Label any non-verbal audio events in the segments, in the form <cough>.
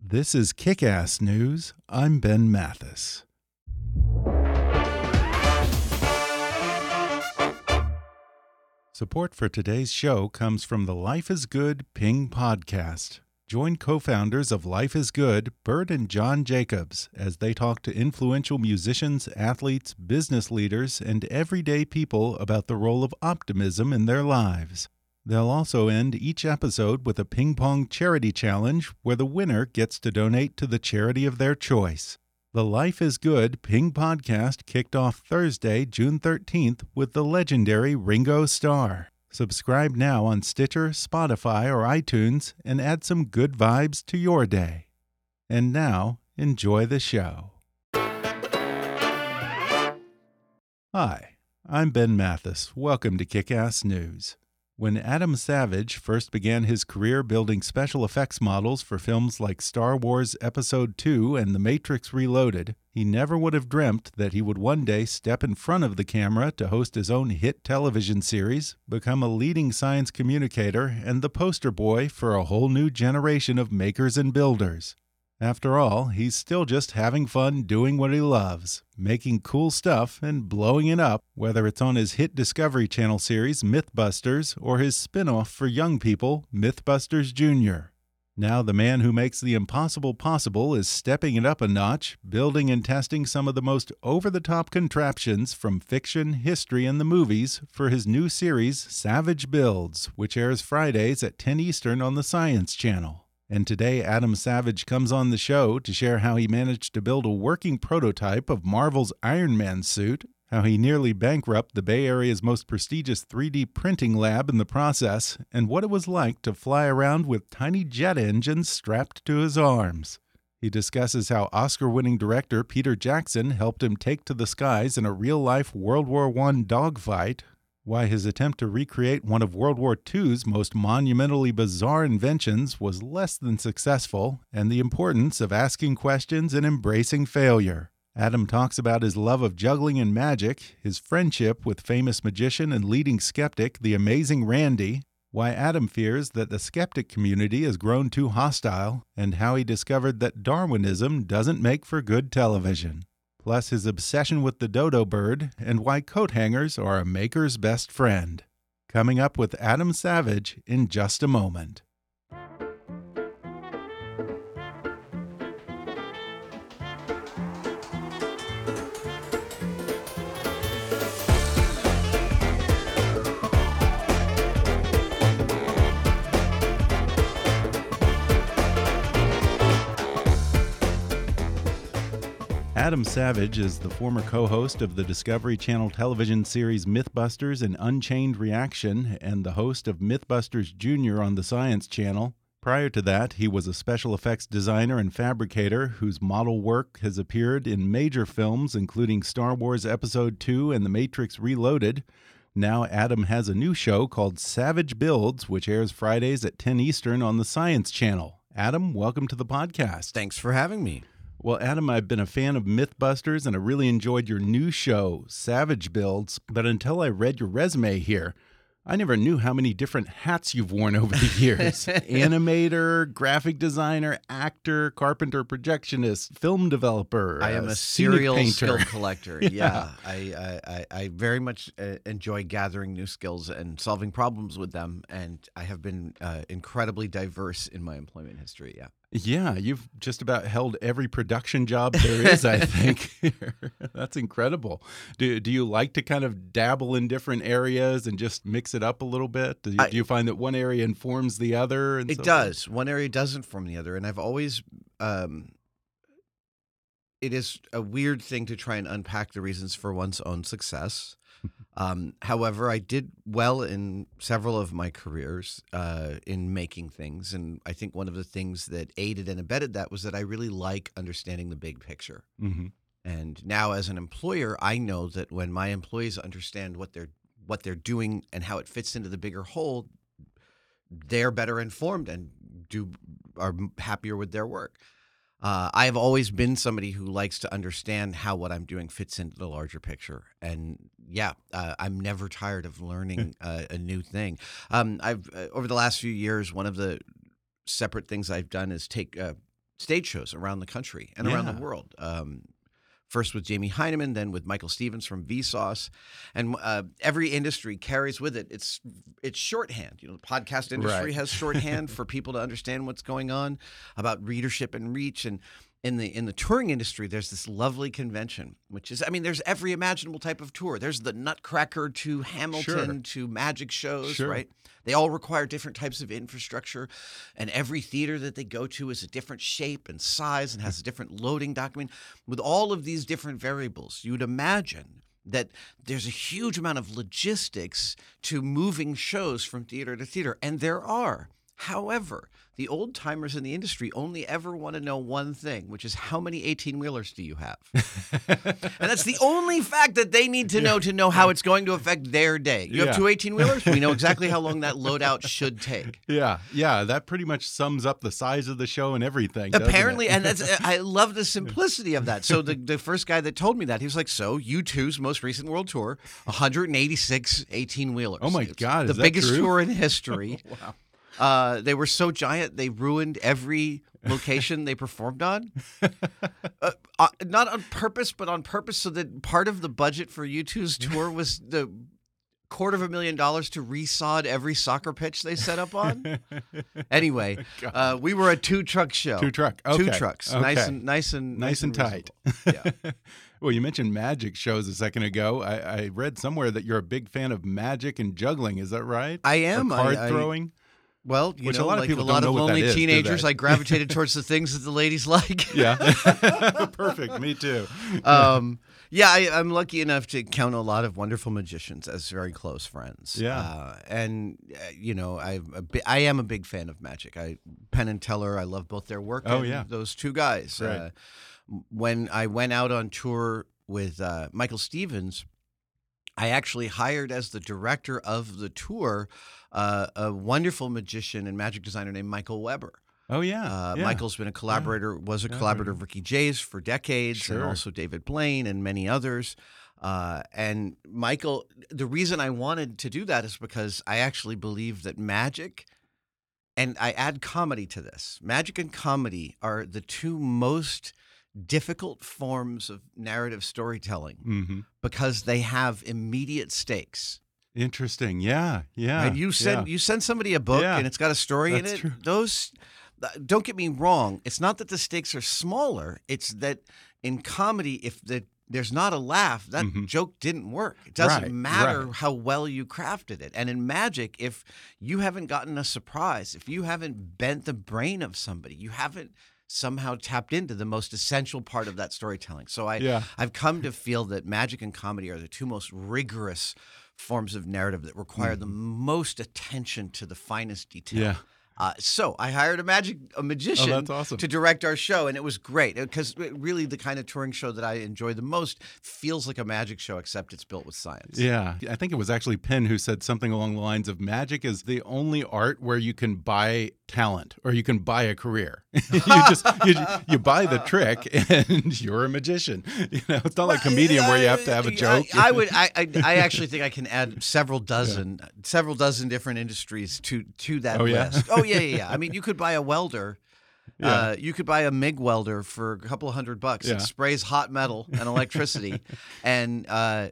This is Kick Ass News. I'm Ben Mathis. Support for today's show comes from the Life is Good Ping podcast. Join co founders of Life is Good, Bert and John Jacobs, as they talk to influential musicians, athletes, business leaders, and everyday people about the role of optimism in their lives. They'll also end each episode with a ping pong charity challenge where the winner gets to donate to the charity of their choice. The Life is Good Ping podcast kicked off Thursday, June 13th with the legendary Ringo Starr. Subscribe now on Stitcher, Spotify, or iTunes and add some good vibes to your day. And now, enjoy the show. Hi, I'm Ben Mathis. Welcome to Kick Ass News. When Adam Savage first began his career building special effects models for films like Star Wars Episode II and The Matrix Reloaded, he never would have dreamt that he would one day step in front of the camera to host his own hit television series, become a leading science communicator, and the poster boy for a whole new generation of makers and builders. After all, he's still just having fun doing what he loves, making cool stuff and blowing it up, whether it's on his hit Discovery Channel series Mythbusters or his spin off for young people, Mythbusters Jr. Now, the man who makes the impossible possible is stepping it up a notch, building and testing some of the most over the top contraptions from fiction, history, and the movies for his new series, Savage Builds, which airs Fridays at 10 Eastern on the Science Channel. And today, Adam Savage comes on the show to share how he managed to build a working prototype of Marvel's Iron Man suit, how he nearly bankrupted the Bay Area's most prestigious 3D printing lab in the process, and what it was like to fly around with tiny jet engines strapped to his arms. He discusses how Oscar winning director Peter Jackson helped him take to the skies in a real life World War I dogfight, why his attempt to recreate one of World War II's most monumentally bizarre inventions was less than successful, and the importance of asking questions and embracing failure. Adam talks about his love of juggling and magic, his friendship with famous magician and leading skeptic, the amazing Randi, why Adam fears that the skeptic community has grown too hostile, and how he discovered that Darwinism doesn't make for good television plus his obsession with the dodo bird, and why coat hangers are a maker's best friend. Coming up with Adam Savage in just a moment. Adam Savage is the former co host of the Discovery Channel television series Mythbusters and Unchained Reaction, and the host of Mythbusters Jr. on the Science Channel. Prior to that, he was a special effects designer and fabricator whose model work has appeared in major films, including Star Wars Episode II and The Matrix Reloaded. Now, Adam has a new show called Savage Builds, which airs Fridays at 10 Eastern on the Science Channel. Adam, welcome to the podcast. Thanks for having me. Well, Adam, I've been a fan of Mythbusters and I really enjoyed your new show, Savage Builds. But until I read your resume here, I never knew how many different hats you've worn over the years <laughs> animator, graphic designer, actor, carpenter, projectionist, film developer. I am uh, a serial skill collector. <laughs> Yeah. yeah, I, I, I, very much uh, enjoy gathering new skills and solving problems with them, and I have been uh, incredibly diverse in my employment history. Yeah. Yeah, you've just about held every production job there is, I <laughs> think. <laughs> That's incredible. Do, do you like to kind of dabble in different areas and just mix it up a little bit? Do you, I- do you find that one area informs the other? And It so forth? does. One area doesn't form the other, and I've always. Um, it is a weird thing to try and unpack the reasons for one's own success. Um, however, I did well in several of my careers uh, in making things, and I think one of the things that aided and abetted that was that I really like understanding the big picture. Mhm. And now, as an employer, I know that when my employees understand what they're what they're doing and how it fits into the bigger whole, they're better informed and do are happier with their work. Uh, I have always been somebody who likes to understand how what I'm doing fits into the larger picture, and yeah, uh, I'm never tired of learning <laughs> uh, a new thing. Um, I've uh, over the last few years, one of the separate things I've done is take uh, stage shows around the country and around the world. Um, first with Jamie Hyneman, then with Michael Stevens from Vsauce, and uh, every industry carries with it its its shorthand. You know, the podcast industry Right. has shorthand <laughs> for people to understand what's going on about readership and reach and. In the in the touring industry, there's this lovely convention, which is I mean, there's every imaginable type of tour. There's the Nutcracker to Hamilton to magic shows, Sure. right? They all require different types of infrastructure, and every theater that they go to is a different shape and size and has a different loading document. With all of these different variables, you would imagine that there's a huge amount of logistics to moving shows from theater to theater, and there are. However, the old timers in the industry only ever want to know one thing, which is how many 18 wheelers do you have? <laughs> and that's the only fact that they need to know to know how it's going to affect their day. You Yeah. have two 18 wheelers? We know exactly how long that <laughs> loadout should take. Yeah, yeah, that pretty much sums up the size of the show and everything. Apparently, and that's <laughs> I love the simplicity of that. So the, the first guy that told me that, he was like, "So U2's most recent world tour, 186 18 wheelers. Oh my God, the biggest true? tour in history. wow. Uh, they were so giant they ruined every location they performed on. <laughs> Uh, uh, not on purpose, but on purpose, so that part of the budget for U2's tour was the quarter of a million dollars to resod every soccer pitch they set up on. <laughs> Anyway, uh, we were a two truck show. Two truck, Two okay, trucks. Nice and nice and Nice and tight. Yeah. <laughs> well, you mentioned magic shows a second ago. I, I read somewhere that you're a big fan of magic and juggling. Is that right? I am. Or I- card I- throwing. Well, you Which a know, lot of like people a lot of lonely is, teenagers. I gravitated towards the things that the ladies <laughs> like. Yeah. <laughs> Perfect. Me too. <laughs> um, yeah, I, I'm lucky enough to count a lot of wonderful magicians as very close friends. Yeah. uh, and uh, you know, I'm a bi- I am a big fan of magic. I Penn and Teller, I love both their work. Oh, and yeah. those two guys. Right. Uh, when I went out on tour with uh, Michael Stevens, I actually hired as the director of the tour uh, a wonderful magician and magic designer named Michael Weber. Oh yeah. Uh, yeah. Michael's been a collaborator, was a Yeah, collaborator of Ricky Jay's for decades, and also David Blaine and many others. Uh, and Michael, the reason I wanted to do that is because I actually believe that magic, and I add comedy to this. Magic and comedy are the two most difficult forms of narrative storytelling hmm because they have immediate stakes. Interesting. Yeah. Yeah. Right? You send yeah. you send somebody a book Yeah, and it's got a story in it. true. Those don't get me wrong. It's not that the stakes are smaller. It's that in comedy, if the there's not a laugh, that Mhm. joke didn't work. It doesn't Right, matter right. how well you crafted it. And in magic, if you haven't gotten a surprise, if you haven't bent the brain of somebody, you haven't somehow tapped into the most essential part of that storytelling. So I Yeah. I've come to feel that magic and comedy are the two most rigorous forms of narrative that require the most attention to the finest detail. Mm-hmm. Yeah. Uh, so I hired a magic a magician Oh, awesome. to direct our show, and it was great because really the kind of touring show that I enjoy the most feels like a magic show, except it's built with science. Yeah. I think it was actually Penn who said something along the lines of magic is the only art where you can buy talent or you can buy a career. <laughs> you just you, you buy the trick and <laughs> you're a magician. <laughs> You know, it's not like a comedian where you have to have a joke. I, I would. I, I, I actually think I can add several dozen, yeah. several dozen different industries to to that oh, yeah? list. Oh yeah, yeah, yeah. I mean, you could buy a welder. <laughs> Yeah. Uh, you could buy a MIG welder for a couple of hundred bucks. Yeah. It sprays hot metal and electricity, <laughs> and uh,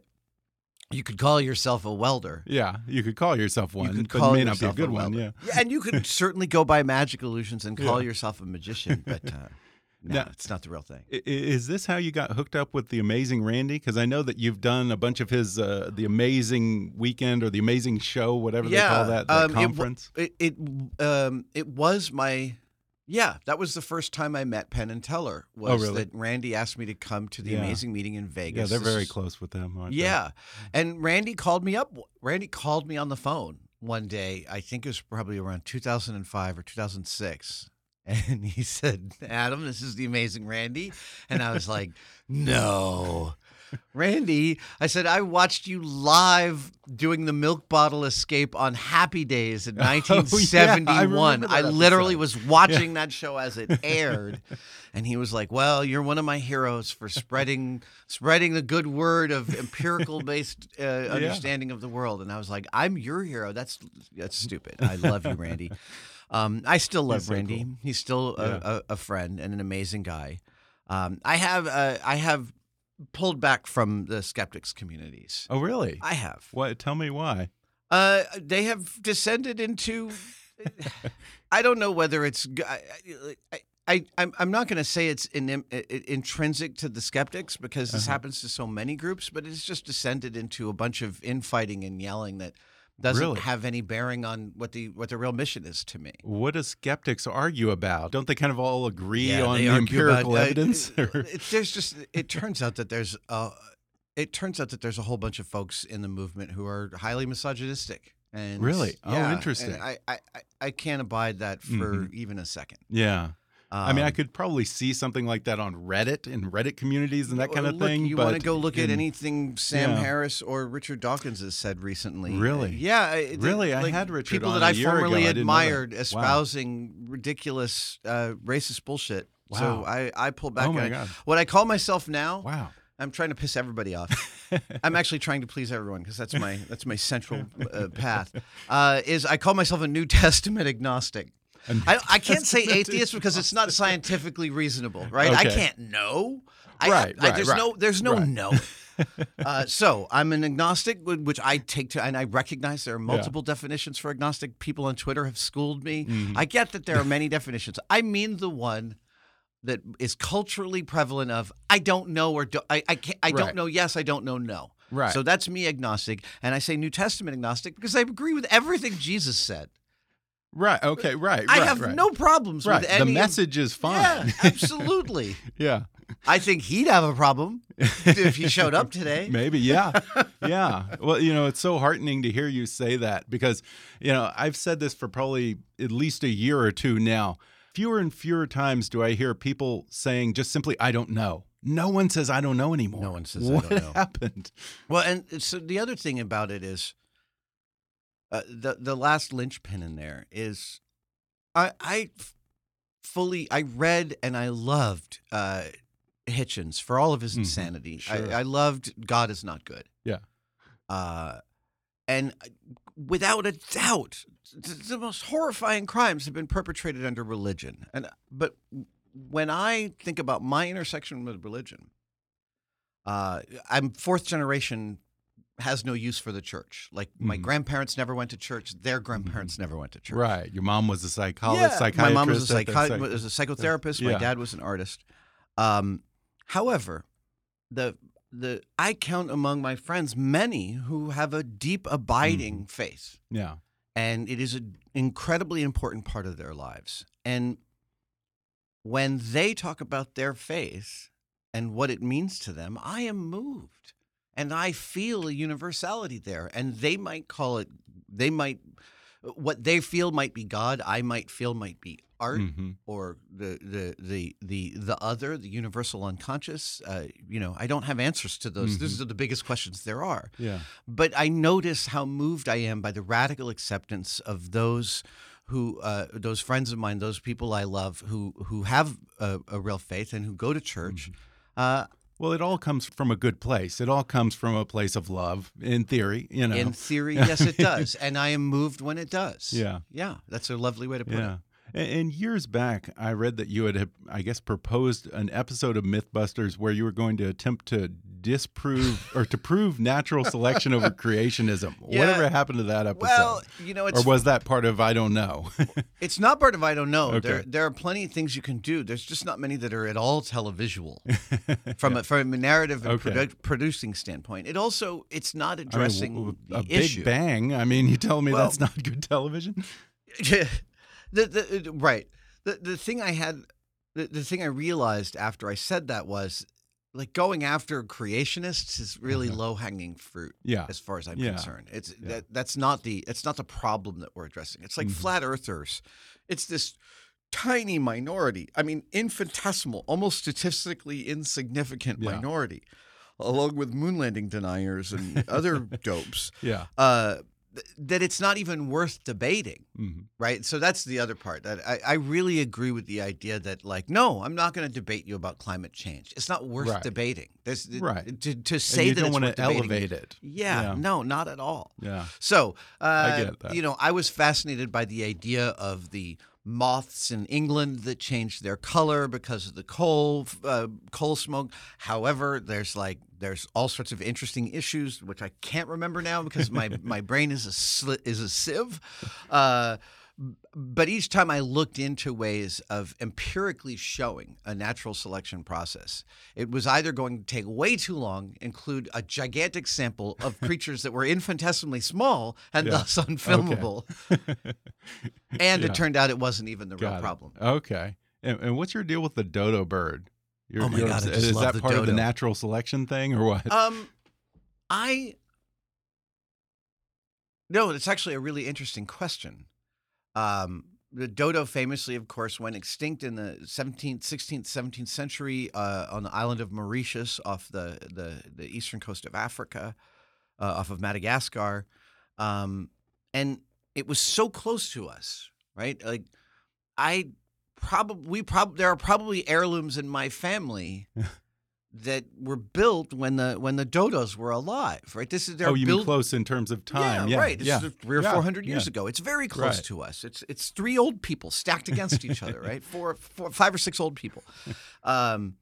you could call yourself a welder. Yeah, you could call yourself one. You could but call it may not be a good a one. welder. Yeah. and you could <laughs> certainly go by magic illusions and call Yeah. yourself a magician, but uh, no, Now- it's not the real thing. Is this how you got hooked up with the amazing Randi? Because I know that you've done a bunch of his uh, the amazing weekend or the amazing show, whatever they call that, that um, conference. It it, um, it was my yeah. That was the first time I met Penn and Teller. Was Oh, really? that Randi asked me to come to the Yeah. amazing meeting in Vegas? yeah, they're This very is- close with them. aren't they? Yeah, and Randi called me up. Randi called me on the phone one day. I think it was probably around 2005 or 2006. <laughs> And he said, Adam, this is the amazing Randi. And I was like, no. Randi, I said, I watched you live doing the milk bottle escape on Happy Days in <laughs> Oh, yeah, I 1971. I literally was watching that show as it aired. And he was like, "Well, you're one of my heroes for spreading spreading the good word of empirical based uh, <laughs> understanding of the world." And I was like, "I'm your hero. That's that's stupid. I love you, Randi. Um, I still love He's so Randi. cool. He's still a, Yeah. a, a friend and an amazing guy. Um, I have uh, I have pulled back from the skeptics communities. Oh, really? I have. What? Tell me why. Uh, they have descended into. <laughs> I don't know whether it's. I, I, I I'm I'm not going to say it's in, in, intrinsic to the skeptics because this Uh-huh. happens to so many groups, but it's just descended into a bunch of infighting and yelling that doesn't Really? have any bearing on what the what the real mission is to me. What do skeptics argue about? Don't they kind of all agree Yeah, on the argue about- empirical uh, evidence? it- it- there's just it turns out that there's uh it turns out that there's a whole bunch of folks in the movement who are highly misogynistic. And Really? Oh, yeah, and interesting. I, I I- I can't abide that for Mhm. even a second. yeah. I mean, I Um, could probably see something like that on Reddit in Reddit communities and that kind of look, thing. You want to go look at anything Sam Yeah. Harris or Richard Dawkins has said recently? Really? Yeah. I- the- Really? I had Richard people that I year ago. formerly I didn't know that. admired Wow. espousing ridiculous uh, racist bullshit. So I I pulled back. Oh my and I- God. What I call myself now. Wow. I'm trying to piss everybody off. <laughs> I'm actually trying to please everyone because that's my that's my central uh, path. <laughs> Uh, is I call myself a New <laughs> Testament agnostic. I, I can't say atheist because it's not scientifically reasonable, right? I can't know. I, Right, I- right, there's right, no there's no right. no. Uh, so I'm an agnostic, which I take to, and I recognize there are multiple definitions for agnostic. People on Twitter have schooled me. Mm-hmm. I get that there are many definitions. I mean the one that is culturally prevalent of I don't know or do, I I, can't, I Right. don't know yes I don't know no. Right. So that's me agnostic, and I say New Testament agnostic because I agree with everything Jesus said. Right. Okay. Right. I right, have right. no problems Right. with any. The message is fine. Yeah, <laughs> absolutely. yeah. I think he'd have a problem if he showed up today. <laughs> Maybe, yeah. yeah. Well, you know, it's so heartening to hear you say that because, you know, I've said this for probably at least a year or two now. Fewer and fewer times do I hear people saying just simply, I don't know. No one says, I don't know anymore. No one says, "I what don't know." happened? Well, and so the other thing about it is, uh, the the last linchpin in there is, I fully I read and I loved uh, Hitchens for all of his Mhm, insanity. sure. I, I loved God is not good. Yeah. Uh, and without a doubt, th- the most horrifying crimes have been perpetrated under religion. And but when I think about my intersection with religion, uh, I'm fourth generation has no use for the church. Like my Mhm. grandparents never went to church. Their grandparents never went to church. Right. Your mom was a psychologist, Yeah, psychiatrist. my mom was a, psychi- psych- was a psychotherapist. My dad was an artist. Um, however, the the I count among my friends many who have a deep, abiding Mm-hmm. faith, Yeah. and it is an incredibly important part of their lives. And when they talk about their faith and what it means to them, I am moved, and I feel a universality there. And they might call it, they might, what they feel might be God. I might feel might be art hmm or the the the the the other, the universal unconscious. Uh, you know, I don't have answers to those. These are the biggest questions there are. Yeah. But I notice how moved I am by the radical acceptance of those who uh, those friends of mine, those people I love, who who have a, a real faith and who go to church. Mm-hmm. Uh, Well, it all comes from a good place. It all comes from a place of love, in theory. You know. in theory, <laughs> yes, it does, and I am moved when it does. Yeah. yeah, that's a lovely way to put yeah. it. And, and years back, I read that you had, I guess, proposed an episode of MythBusters where you were going to attempt to disprove or to prove natural selection over creationism. <laughs> Yeah. Whatever happened to that episode? Well, you know, it's or was that part of I don't know? <laughs> It's not part of I don't know. Okay. There there are plenty of things you can do. There's just not many that are at all televisual <laughs> from a from a narrative and Okay. produ- producing standpoint. It also it's not I mean, addressing the a big issue. bang. I mean, you tell me Well- that's not good television? the, the uh, right. The the thing I had the, the thing I realized after I said that was like going after creationists is really Uh-huh. low hanging fruit. Yeah. as far as I'm Yeah. concerned. It's Yeah. that that's not the it's not the problem that we're addressing. It's like Mhm. flat earthers. It's this tiny minority. I mean, infinitesimal, almost statistically insignificant minority, along with moon landing deniers and other <laughs> dopes. Yeah. Uh, th- that it's not even worth debating, hmm right? So that's the other part. That I, I really agree with the idea that, like, no, I'm not going to debate you about climate change. It's not worth Right. debating. There's Right. to, to say you that don't want to elevate it. yeah, Yeah. no, not at all. Yeah. So, uh, get that. you know, I was fascinated by the idea of the moths in England that changed their color because of the coal uh, coal smoke. However, there's like there's all sorts of interesting issues which I can't remember now because my <laughs> my brain is a sli- is a sieve. Uh, but each time I looked into ways of empirically showing a natural selection process, it was either going to take way too long, include a gigantic sample of <laughs> creatures that were infinitesimally small and Yeah. thus unfilmable, <laughs> and Yeah. it turned out it wasn't even the real it. problem. Okay. And, and what's your deal with the dodo bird? You're- Oh my God, I obs- just is that part of the natural selection thing or what? Um, I no, it's actually a really interesting question. Um, the dodo famously, of course, went extinct in the 17th, 16th, 17th century uh, on the island of Mauritius off the, the, the eastern coast of Africa, uh, off of Madagascar. Um, and it was so close to us, right? Like, I probably, we probably, there are probably heirlooms in my family <laughs> that were built when the when the dodos were alive, right? This is they're oh, you built mean close in terms of time? yeah, Yeah, right. This yeah. is three or Yeah, four hundred years ago. It's very close Right. to us. It's it's three old people stacked against each other, <laughs> right? Four, four, five or six old people. Um,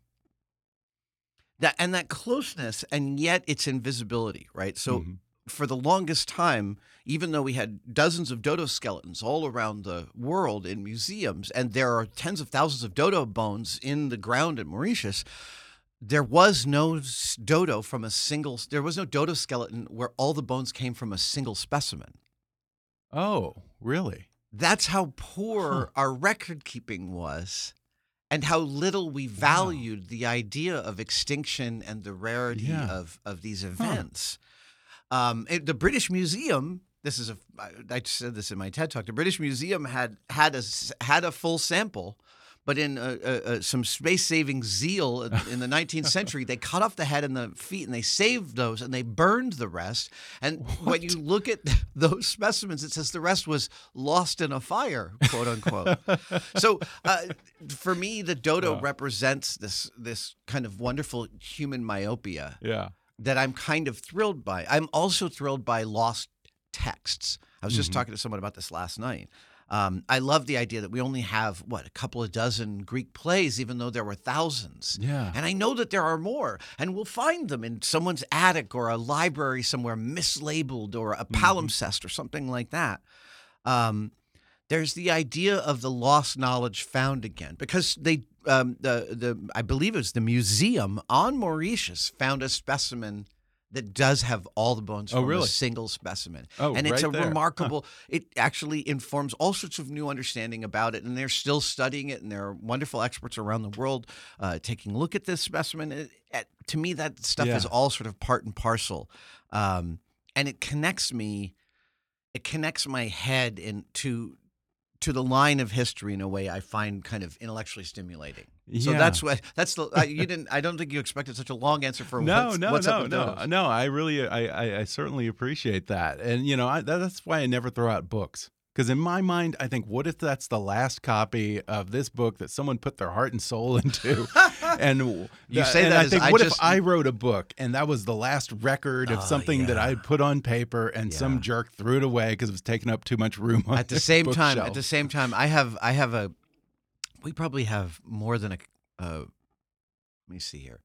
that and that closeness, and yet it's invisibility, right? So Mhm. for the longest time, even though we had dozens of dodo skeletons all around the world in museums, and there are tens of thousands of dodo bones in the ground at Mauritius, there was no dodo from a single. There was no dodo skeleton where all the bones came from a single specimen. Oh, really? That's how poor our record keeping was. And how little we valued the idea of extinction and the rarity Yeah. of, of these events. Um, it- the British Museum. This is a. I said this in my TED talk. The British Museum had had a had a full sample, but in uh, uh, uh, some space saving zeal in, <laughs> the 19th century, they cut off the head and the feet, and they saved those, and they burned the rest. And when you look at <laughs> those specimens, it says the rest was lost in a fire, quote unquote. so uh, for me, the dodo Wow. represents this this kind of wonderful human myopia Yeah. that I'm kind of thrilled by. I'm also thrilled by lost texts. I was just Mhm. talking to someone about this last night. Um, I love the idea that we only have what a couple of dozen Greek plays, even though there were thousands. Yeah. And I know that there are more, and we'll find them in someone's attic or a library somewhere mislabeled or a palimpsest or something like that. Um, there's the idea of the lost knowledge found again because they um, the the I believe it was the museum on Mauritius found a specimen that does have all the bones Oh, from really? a single specimen. Oh, and it's right a there. Huh. remarkable it actually informs all sorts of new understanding about it and they're still studying it and there are wonderful experts around the world uh, taking a look at this specimen It- it- to me that stuff is all sort of part and parcel um, and it connects me it connects my head into to the line of history in a way I find kind of intellectually stimulating. So Yeah. that's what that's the I, you didn't I don't think you expected such a long answer for <laughs> no, what's, no, what's no, up with no, no. I really, I, I, I certainly appreciate that, and you know, I, that's why I never throw out books. Because in my mind, I think, what if that's the last copy of this book that someone put their heart and soul <laughs> into? and You say and that I as think, I what just- if I wrote a book and that was the last record of Oh, something that. I had put on paper, and Yeah. some jerk threw it away because it was taking up too much room on at the same time, at the same time, I have I have a we probably have more than a uh, let me see here.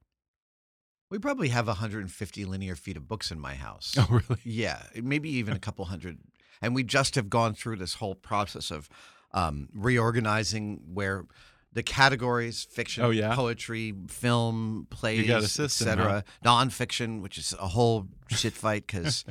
We probably have 150 linear feet of books in my house. Oh, really? Yeah, maybe even a couple hundred. And we just have gone through this whole process of um, reorganizing where the categories fiction, Oh, yeah? poetry, film, plays, got a system, etc. Nonfiction, which is a whole shit fight because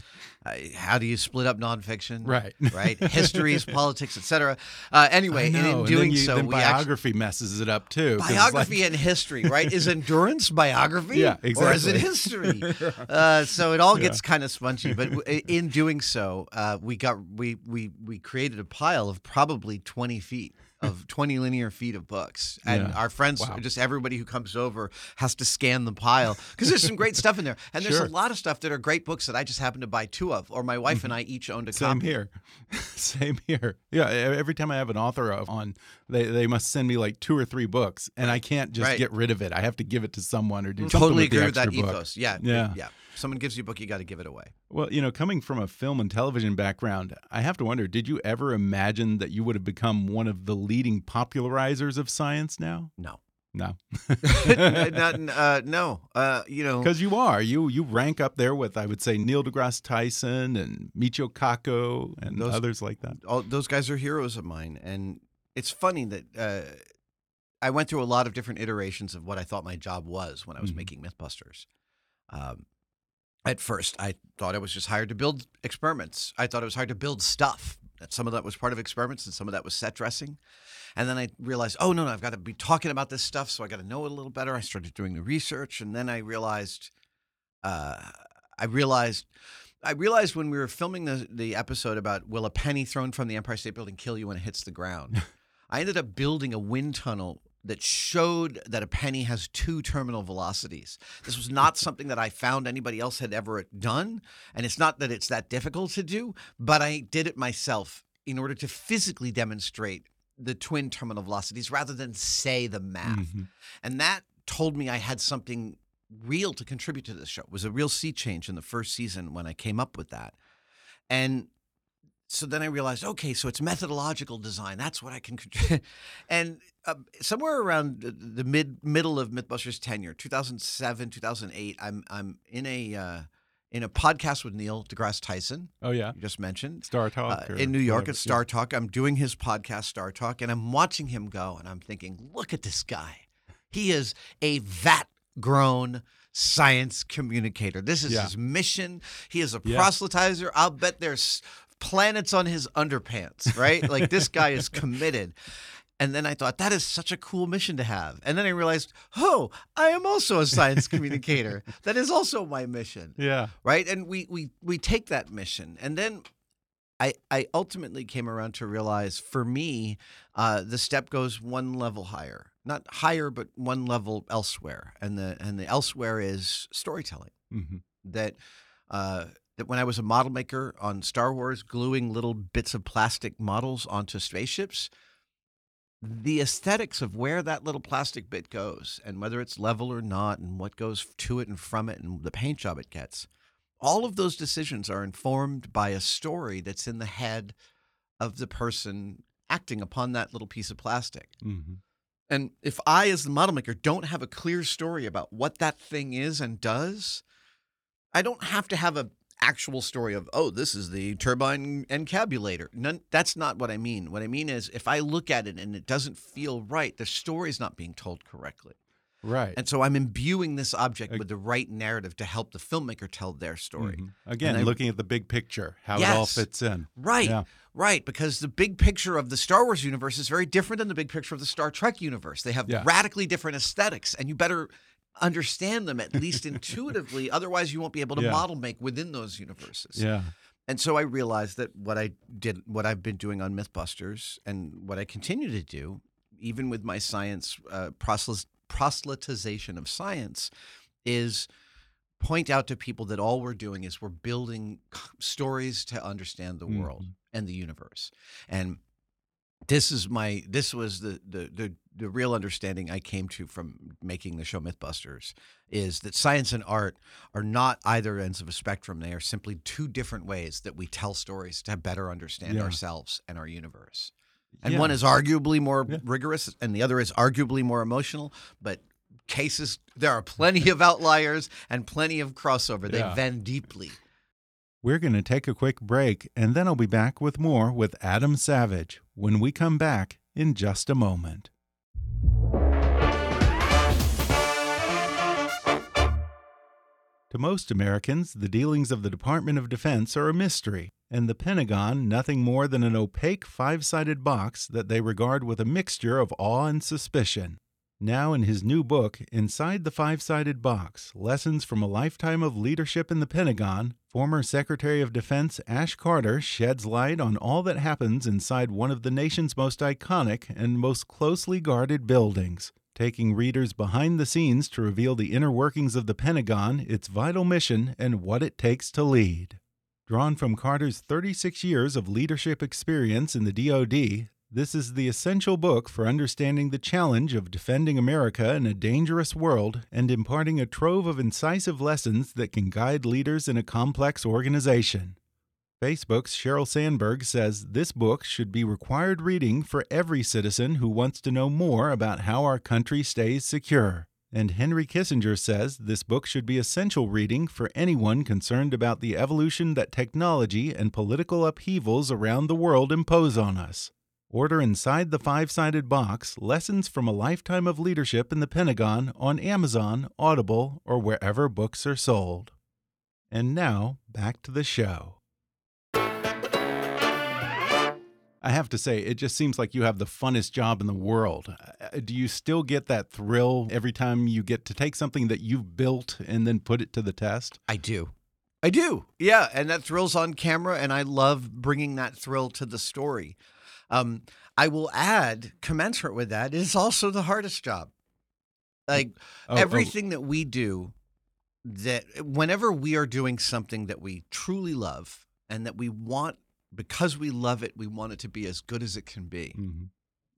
uh, <laughs> how do you split up nonfiction? Right. right. <laughs> Histories, politics, etc. Uh, anyway, in doing you- so, then we actually biography messes it up too. biography like- and history, right? Is endurance <laughs> biography? Yeah, exactly. Or is it history? uh, so it all gets kind of spongy. But w- in doing so, uh, we got we we we created a pile of probably twenty feet. Of <laughs> 20 linear feet of books. And Yeah. our friends, Wow. just everybody who comes over, has to scan the pile because there's some great stuff in there. <laughs> And there's Sure. a lot of stuff that are great books that I just happen to buy two of, or my wife and I each owned a Mm-hmm. Same here. <laughs> Same here. Yeah. Every time I have an author of- on, they, they must send me like two or three books, and I can't just Right. get rid of it. I have to give it to someone or do something Totally with agree with that book. ethos. Yeah, Yeah. yeah. Someone gives you a book, you got to give it away. Well, you know, coming from a film and television background, I have to wonder: Did you ever imagine that you would have become one of the leading popularizers of science now? No. No, <laughs> <laughs> Not, uh, no, uh, you know, because you are. You you rank up there with, I would say, Neil deGrasse Tyson and Michio Kaku and Those- others like that. all those guys are heroes of mine, and it's funny that uh, I went through a lot of different iterations of what I thought my job was when I was Mhm. making MythBusters. Um, at first, I thought I was just hired to build experiments. I thought it was hired to build stuff. That some of that was part of experiments, and some of that was set dressing. And then I realized, oh no, no, I've got to be talking about this stuff, so I got to know it a little better. I started doing the research, and then I realized, uh, I realized, I realized when we were filming the the episode about will a penny thrown from the Empire State Building kill you when it hits the ground, <laughs> I ended up building a wind tunnel that showed that a penny has two terminal velocities. This was not <laughs> something that I found anybody else had ever done, and it's not that it's that difficult to do, but I did it myself in order to physically demonstrate the twin terminal velocities rather than say the math. Mhm. And that told me I had something real to contribute to this show. It was a real sea change in the first season when I came up with that. And so then I realized, okay, so it's methodological design. That's what I can contribute. <laughs> and uh, somewhere around the- the mid middle of MythBusters tenure, 2007, 2008, I'm I'm in a uh, in a podcast with Neil deGrasse Tyson, Oh yeah, you just mentioned Star Talk uh, in New York whatever. at Star Talk. I'm doing his podcast, Star Talk, and I'm watching him go, and I'm thinking, look at this guy. He is a vat grown science communicator. This is Yeah. his mission. He is a Yeah. proselytizer. I'll bet there's planets on his underpants, right? like this guy is committed. And then I thought that is such a cool mission to have. And then I realized, oh, I am also a science communicator. That is also my mission Yeah. right and we we we take that mission and then i i ultimately came around to realize for me uh the step goes one level higher not higher but one level elsewhere and the and the elsewhere is storytelling hmm that uh that when I was a model maker on Star Wars, gluing little bits of plastic models onto spaceships, the aesthetics of where that little plastic bit goes and whether it's level or not and what goes to it and from it and the paint job it gets, all of those decisions are informed by a story that's in the head of the person acting upon that little piece of plastic. hmm And if I, as the model maker, don't have a clear story about what that thing is and does, I don't have to have a actual story of oh this is the turbine encabulator None, that's not what i mean what i mean is if i look at it and it doesn't feel right the story is not being told correctly Right. and so i'm imbuing this object with the right narrative to help the filmmaker tell their story Mhm. Again, I- looking at the big picture, how it all fits in. Right. Yeah. Right. Because the big picture of the Star Wars universe is very different than the big picture of the Star Trek universe. They have Yeah. radically different aesthetics, and you better understand them at least <laughs> intuitively. Otherwise, you won't be able to Yeah. model make within those universes. Yeah. And so I realized that what I did, what I've been doing on MythBusters, and what I continue to do, even with my science uh, proselyt- proselytization of science, is point out to people that all we're doing is we're building stories to understand the world Mhm. and the universe. And this is my this was the, the the the real understanding I came to from making the show Mythbusters is that science and art are not either ends of a spectrum. They are simply two different ways that we tell stories to better understand Yeah. ourselves and our universe. And Yeah. one is arguably more Yeah. rigorous and the other is arguably more emotional, but cases there are plenty of outliers and plenty of crossover. They vend deeply. We're going to take a quick break, and then I'll be back with more with Adam Savage when we come back in just a moment. To most Americans, the dealings of the Department of Defense are a mystery, and the Pentagon nothing more than an opaque five sided box that they regard with a mixture of awe and suspicion. Now, in his new book, Inside the Five Sided Box Lessons from a Lifetime of Leadership in the Pentagon, former Secretary of Defense Ash Carter sheds light on all that happens inside one of the nation's most iconic and most closely guarded buildings, taking readers behind the scenes to reveal the inner workings of the Pentagon, its vital mission, and what it takes to lead. Drawn from Carter's 36 years of leadership experience in the DoD, this is the essential book for understanding the challenge of defending America in a dangerous world and imparting a trove of incisive lessons that can guide leaders in a complex organization. Facebook's Sheryl Sandberg says this book should be required reading for every citizen who wants to know more about how our country stays secure. And Henry Kissinger says this book should be essential reading for anyone concerned about the evolution that technology and political upheavals around the world impose on us. Order Inside the Five Sided Box Lessons from a Lifetime of Leadership in the Pentagon on Amazon, Audible, or wherever books are sold. And now, back to the show. I have to say, it just seems like you have the funnest job in the world. Uh, Do you still get that thrill every time you get to take something that you've built and then put it to the test? I do. I do. Yeah, and that thrills on camera and I love bringing that thrill to the story. Um, I will add, commensurate with that, is also the hardest job. Like Oh, oh. everything that we do, that whenever we are doing something that we truly love and that we want, because we love it, we want it to be as good as it can be. Mhm.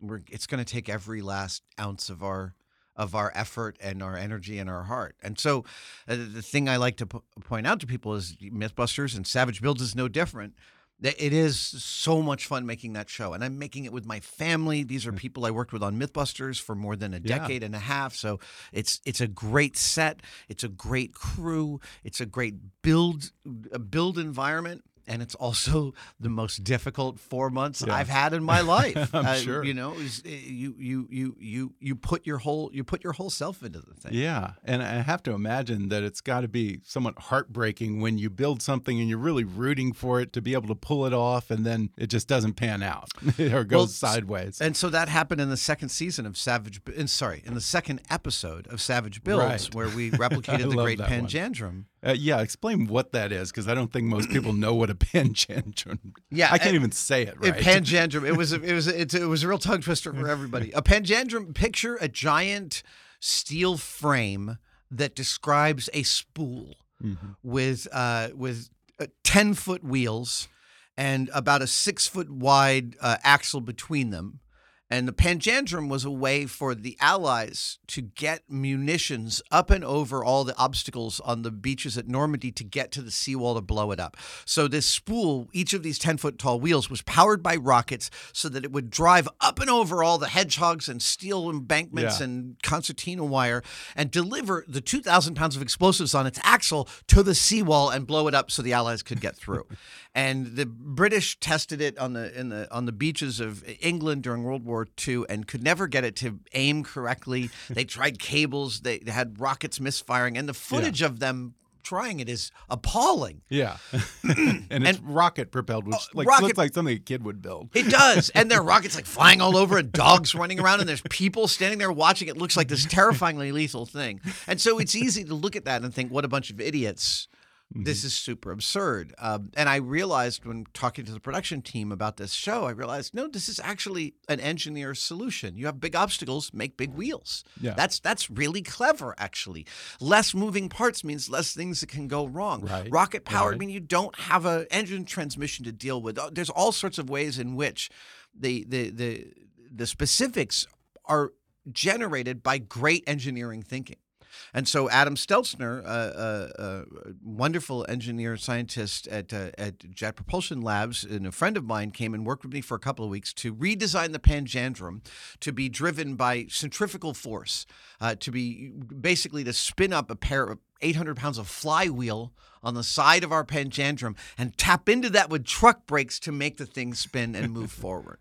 We're, it's going to take every last ounce of our of our effort and our energy and our heart. And so, uh, the thing I like to po- point out to people is MythBusters and Savage Builds is no different. It is so much fun making that show, and I'm making it with my family. These are hmm. people I worked with on MythBusters for more than a Yeah. decade and a half. So it's it's a great set, it's a great crew, it's a great build a build environment. And it's also the most difficult four months Yeah. I've had in my <laughs> life. I'm Uh, sure. You know, is- you you you you you put your whole you put your whole self into the thing. Yeah, and I have to imagine that it's got to be somewhat heartbreaking when you build something and you're really rooting for it to be able to pull it off, and then it just doesn't pan out <laughs> or goes Well, sideways. And so that happened in the second season of Savage. In- Sorry, in the second episode of Savage Builds, Right. where we <laughs> replicated the Great Panjandrum. one. Uh, yeah, explain what that is because I don't think most people know what a <laughs> panjandrum. <laughs> Yeah, I can't and- even say it A right. panjandrum. It was a, <laughs> it was a, it was a real tongue twister for everybody. A panjandrum. Picture a giant steel frame that describes a spool Mhm. with uh, with uh, ten foot wheels and about a six foot wide uh, axle between them. And the panjandrum was a way for the Allies to get munitions up and over all the obstacles on the beaches at Normandy to get to the seawall to blow it up. So, this spool, each of these 10 foot tall wheels, was powered by rockets so that it would drive up and over all the hedgehogs and steel embankments Yeah. and concertina wire and deliver the 2,000 pounds of explosives on its axle to the seawall and blow it up so the Allies could get through. <laughs> and the British tested it on the in the on the beaches of England during World War II and could never get it to aim correctly. <laughs> they tried cables, they, they had rockets misfiring, and the footage of them trying it is appalling. Yeah, <clears throat> and it's rocket propelled, which oh, like rocket- looks like something a kid would build. It does. And there are <laughs> rockets like flying all over and dogs running around and there's people standing there watching. It looks like this <laughs> terrifyingly lethal thing. And so it's easy to look at that and think, what a bunch of idiots this is super absurd. Um, and I realized when talking to the production team about this show, I realized no, this is actually an engineer solution. You have big obstacles, make big wheels. Yeah. That's that's really clever, actually. Less moving parts means less things that can go wrong. Right. Rocket powered Right. mean you don't have a engine transmission to deal with. Uh, There's all sorts of ways in which the the the the specifics are generated by great engineering thinking. And so Adam Stelzner, a uh, uh, wonderful engineer scientist at uh, at Jet Propulsion Labs, and a friend of mine, came and worked with me for a couple of weeks to redesign the Panjandrum to be driven by centrifugal force, uh, to be basically to spin up a pair of 800 pounds of flywheel on the side of our Panjandrum and tap into that with truck brakes to make the thing spin and move <laughs> forward.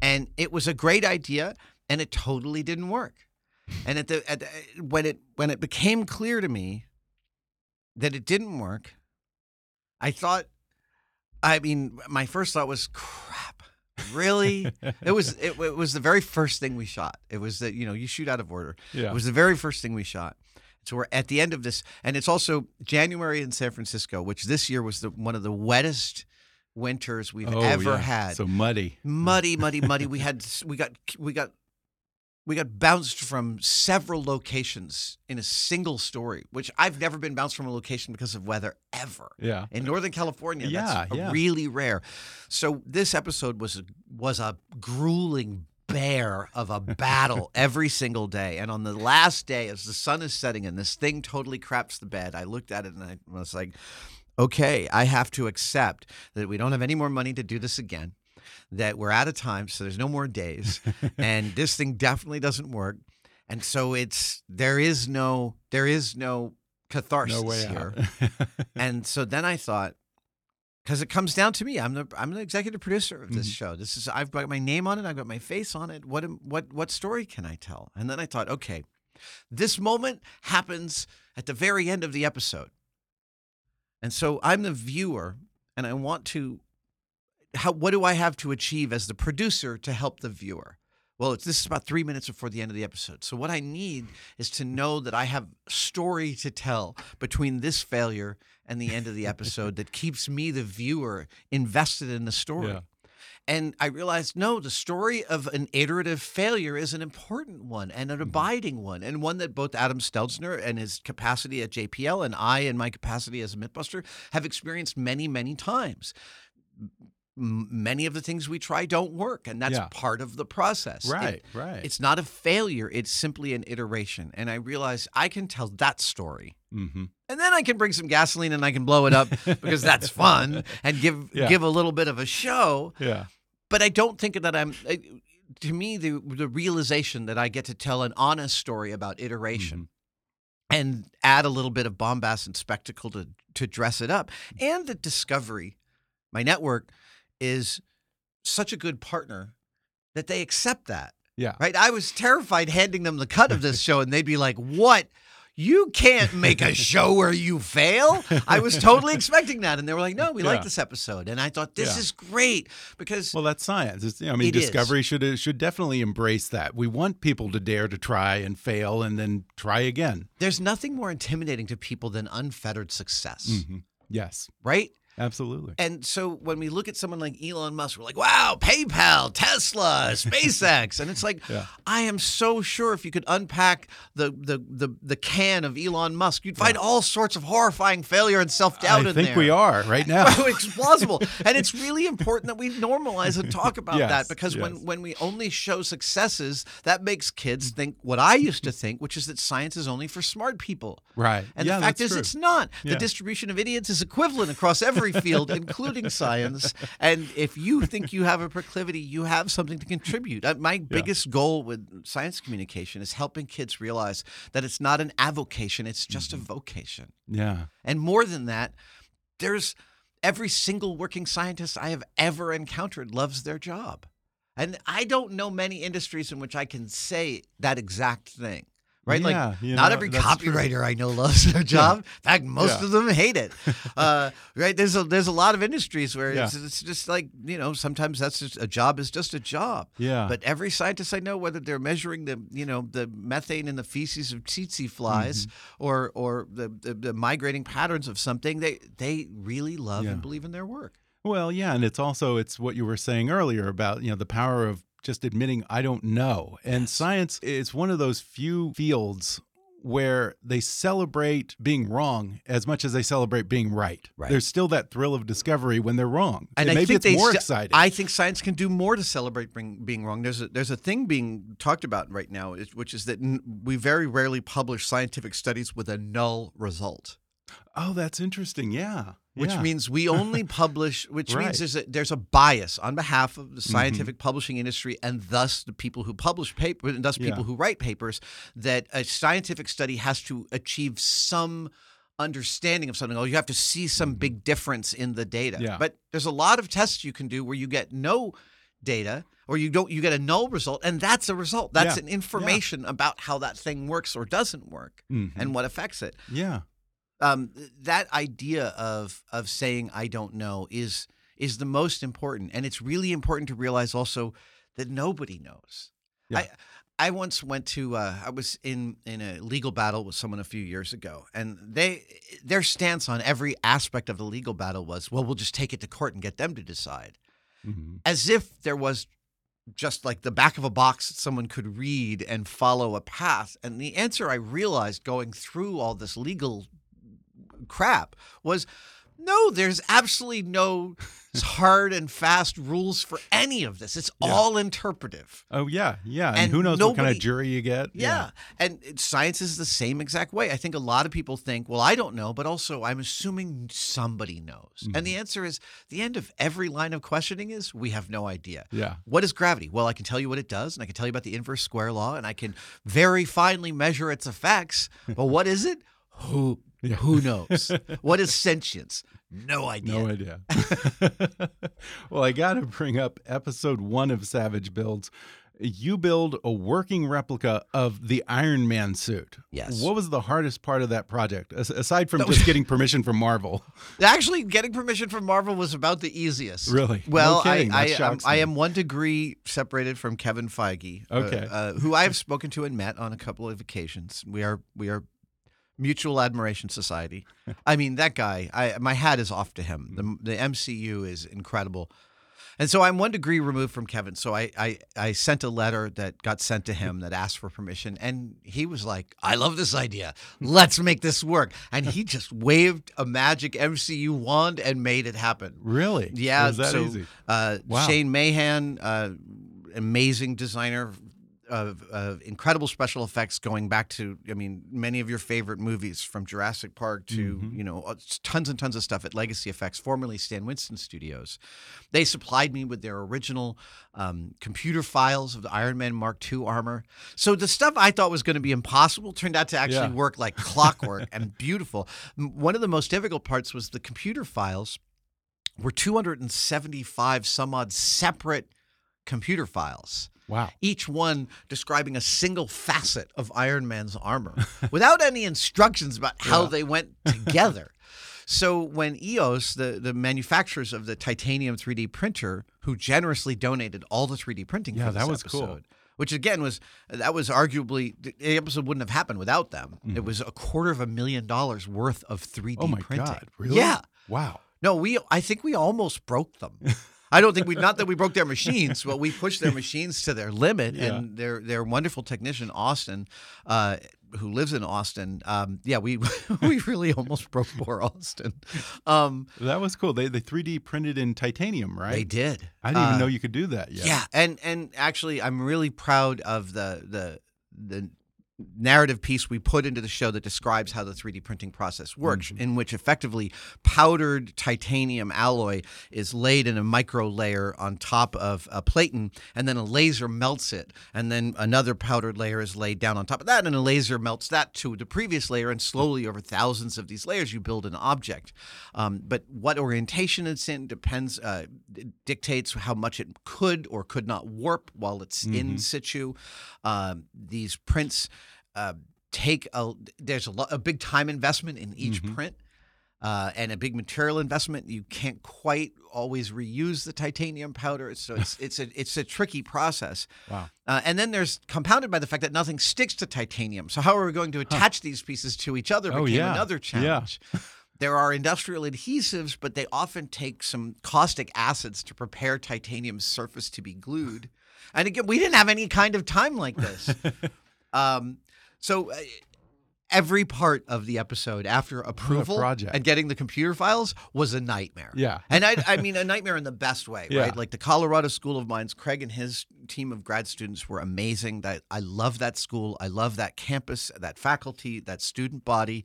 And it was a great idea, and it totally didn't work. And at the, at the when it when it became clear to me that it didn't work, I thought, I mean, my first thought was, crap. Really? it was it, it was the very first thing we shot. It was that you know you shoot out of order. Yeah. It was the very first thing we shot. So we're at the end of this, and it's also January in San Francisco, which this year was the one of the wettest winters we've Oh, ever yeah. had So muddy. muddy, muddy, muddy. We had we got we got we got bounced from several locations in a single story, which I've never been bounced from a location because of weather ever. Yeah. In Northern California, Yeah, that's yeah. really rare. So this episode was a, was a grueling bear of a <laughs> battle every single day. And on the last day, as the sun is setting and this thing totally craps the bed, I looked at it and I was like, okay, I have to accept that we don't have any more money to do this again, that we're out of time, so there's no more days, <laughs> and this thing definitely doesn't work. And so it's there is no there is no catharsis No here. <laughs> and so then I thought, because it comes down to me, I'm the I'm the executive producer of this Mhm. show. This is I've got my name on it, I've got my face on it. What am- what what story can I tell? And then I thought, okay, this moment happens at the very end of the episode, and so I'm the viewer, and I want to. How what do I have to achieve as the producer to help the viewer? Well, it's, this is about three minutes before the end of the episode. So what I need is to know that I have story to tell between this failure and the end of the <laughs> episode that keeps me, the viewer, invested in the story. Yeah. And I realized, no, the story of an iterative failure is an important one and an mm-hmm. abiding one, and one that both Adam Steltzner and his capacity at JPL and I, in my capacity as a Mythbuster, have experienced many, many times. Many of the things we try don't work, and that's Yeah. part of the process. It- Right, right. It's not a failure, it's simply an iteration. And I realize I can tell that story. mm-hmm. And then I can bring some gasoline and I can blow it up <laughs> because that's fun and give Yeah. give a little bit of a show. Yeah. But I don't think that I'm. I- To me, the the realization that I get to tell an honest story about iteration Mm-hmm. and add a little bit of bombast and spectacle to to dress it up, and the Discovery, my network, is such a good partner that they accept that. Yeah. Right? I was terrified handing them the cut of this <laughs> show, and they'd be like, "What? You can't make a show where you fail." I was totally <laughs> expecting that, and they were like, "No, we like this episode," and I thought this Yeah. is great because Well, that's science. It's, I mean, is. Discovery should should definitely embrace that. We want people to dare to try and fail and then try again. there's nothing more intimidating to people than unfettered success, Mhm. Yes, right? Absolutely. And so when we look at someone like Elon Musk, we're like, wow, PayPal, Tesla, SpaceX. And it's like, Yeah. I am so sure if you could unpack the the the, the can of Elon Musk, you'd find all sorts of horrifying failure and self-doubt I think we are right now. <laughs> it's plausible. And it's really important that we normalize and talk about Yes, that because yes. when, when we only show successes, that makes kids think what I used to think, which is that science is only for smart people. right. And yeah, the fact is, true. it's not. Yeah. The distribution of idiots is equivalent across every field, including science. And if you think you have a proclivity, you have something to contribute. Uh, My biggest goal with science communication is helping kids realize that it's not an avocation, it's just Mm-hmm. a vocation. Yeah. And more than that, there's every single working scientist I have ever encountered loves their job. And I don't know many industries in which I can say that exact thing. Right? Yeah, like not know, every that's true. copywriter I know loves their job. In fact, most Yeah. of them hate it. <laughs> Uh, right? There's a there's a lot of industries where it's, it's just like you know sometimes that's just a job is just a job. Yeah. But every scientist I know, whether they're measuring the you know the methane in the feces of tsetse flies Mm-hmm. or or the, the the migrating patterns of something, they they really love Yeah. and believe in their work. Well, yeah, and it's also it's what you were saying earlier about you know the power of just admitting I don't know. And science is one of those few fields where they celebrate being wrong as much as they celebrate being right. Right. There's still that thrill of discovery when they're wrong. And And maybe it's more exciting. I think science can do more to celebrate being, being wrong. There's a, there's a thing being talked about right now, which is that n- we very rarely publish scientific studies with a null result, oh, that's interesting. Yeah. which Yeah. means we only <laughs> publish, which Right. Mm-hmm. means there's a, there's a bias on behalf of the scientific publishing industry and thus the people who publish papers and thus people Yeah. who write papers that a scientific study has to achieve some understanding of something. Oh, you have to see some big difference in the data. Mm-hmm. Yeah. But there's a lot of tests you can do where you get no data or you don't you get a null result and that's a result. That's Yeah. an information about how that thing works or doesn't work Mhm. and what affects it yeah. Um, that idea of of saying I don't know is is the most important, and it's really important to realize also that nobody knows. Yeah. I I once went to uh, I was in in a legal battle with someone a few years ago, and they their stance on every aspect of the legal battle was, well, we'll just take it to court and get them to decide, Mhm. as if there was just like the back of a box that someone could read and follow a path. And the answer I realized going through all this legal crap was no, there's absolutely no <laughs> hard and fast rules for any of this. It's all interpretive. Oh yeah, yeah. And, And who knows what kind of jury you get? Yeah. And it- science is the same exact way. I think a lot of people think, well, I don't know, but also I'm assuming somebody knows. And Mm-hmm. the answer is the end of every line of questioning is we have no idea. Yeah. What is gravity? Well, I can tell you what it does, and I can tell you about the inverse square law, and I can very finely measure its effects. But what is it? Who who knows? <laughs> what is sentience? No idea. No idea. <laughs> well, I got to bring up episode one of Savage Builds. You build a working replica of the Iron Man suit. Yes. What was the hardest part of that project, aside from just getting permission from Marvel? <laughs> Actually, getting permission from Marvel was about the easiest. Really? Well. That I, I, um, I am one degree separated from Kevin Feige, uh, Okay. uh, who I have spoken to and met on a couple of occasions. We are we are mutual admiration society. I mean, that guy. I my hat is off to him. The the MCU is incredible. And so I'm one degree removed from Kevin. So I, I I sent a letter that got sent to him that asked for permission, and he was like, "I love this idea. Let's make this work." And he just waved a magic MCU wand and made it happen. Really? Yeah, It was that so easy? Uh, Wow. Shane Mahan, uh, amazing designer of, of incredible special effects, going back to I mean many of your favorite movies from Jurassic Park to Mm-hmm. you know uh, tons and tons of stuff at Legacy Effects, formerly Stan Winston Studios. They supplied me with their original um, computer files of the Iron Man Mark II armor. So the stuff I thought was going to be impossible turned out to actually Yeah. work like clockwork <laughs> and beautiful. One of the most difficult parts was the computer files were 275 some odd separate computer files. Wow. Each one describing a single facet of Iron Man's armor <laughs> without any instructions about how Yeah. they went together. so when EOS, the, the manufacturers of the titanium 3D printer, who generously donated all the 3D printing Yeah, for this that was cool. which again was that was arguably the episode wouldn't have happened without them. It was a quarter of a million dollars worth of 3D Mm-hmm. Oh my printing. God. Really? Yeah. Wow. No, we. I think we almost broke them. <laughs> I don't think we. Not that we broke their machines, but we pushed their <laughs> machines to their limit. Yeah. And their their wonderful technician Austin, uh, who lives in Austin. Um, yeah, we <laughs> we really almost broke poor Austin. Um, That was cool. They they 3D printed in titanium, right? They did. I didn't even Uh, know you could do that yet. Yeah, and and actually, I'm really proud of the the the narrative piece we put into the show that describes how the 3D printing process works, in which effectively powdered titanium alloy is laid in a micro layer on top of a platen, and then a laser melts it, and then another powdered layer is laid down on top of that, and a laser melts that to the previous layer, and slowly over thousands of these layers, you build an object. Um, but what orientation it's in depends, uh, dictates how much it could or could not warp while it's in situ. Um, these prints. Uh, take a there's a, lo- a big time investment in each Mhm. print. Uh, and a big material investment. You can't quite always reuse the titanium powder, so it's <laughs> it's a it's a tricky process. Wow. Uh, and then there's compounded by the fact that nothing sticks to titanium. So how are we going to attach these pieces to each other? Oh, yeah. another Yeah. challenge. <laughs> There are industrial adhesives, but they often take some caustic acids to prepare titanium's surface to be glued. And again, we didn't have any kind of time like this. <laughs> um, so uh, every part of the episode after approval and getting the computer files was a nightmare. Yeah. And I, I mean, a nightmare in the best way, Yeah. right? Like the Colorado School of Mines, Craig and his team of grad students were amazing. That I love that school. I love that campus, that faculty, that student body.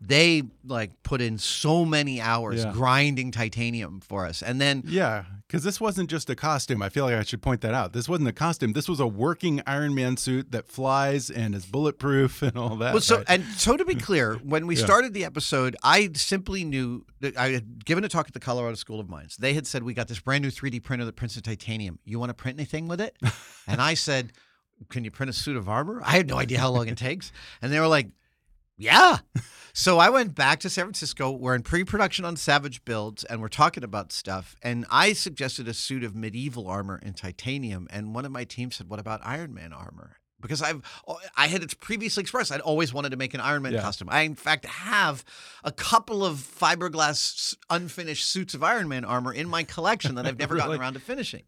They like put in so many hours Yeah. grinding titanium for us. And then Yeah, because this wasn't just a costume. I feel like I should point that out. This wasn't a costume. This was a working Iron Man suit that flies and is bulletproof <laughs> and all that. Well, so right? And so to be <laughs> clear, when we Yeah. started the episode, I simply knew that I had given a talk at the Colorado School of Mines. They had said we got this brand new 3D printer that prints in titanium. You want to print anything with it? <laughs> and I said, "Can you print a suit of armor?" I had no idea how long it takes, and they were like, "Yeah." So I went back to San Francisco. We're in pre-production on Savage Builds, and we're talking about stuff. And I suggested a suit of medieval armor in titanium, and one of my team said, "What about Iron Man armor?" Because I've I had it previously expressed I'd always wanted to make an Iron Man Yeah. costume. I in fact have a couple of fiberglass unfinished suits of Iron Man armor in my collection that <laughs> I've never gotten around to finishing.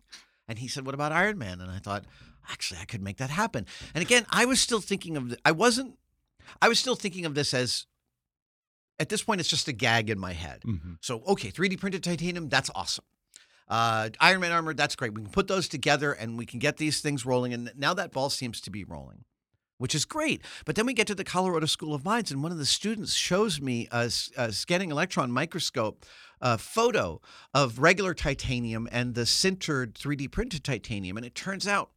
And he said, "What about Iron Man?" And I thought, actually, I could make that happen. And again, I was still thinking of. The, I wasn't. I was still thinking of this as. At this point, it's just a gag in my head. Mhm. So, okay, 3D printed titanium, that's awesome. Uh, Iron Man armor, that's great. We can put those together and we can get these things rolling. And now that ball seems to be rolling, which is great. But then we get to the Colorado School of Mines, and one of the students shows me a scanning electron microscope uh, photo of regular titanium and the sintered 3D printed titanium. And it turns out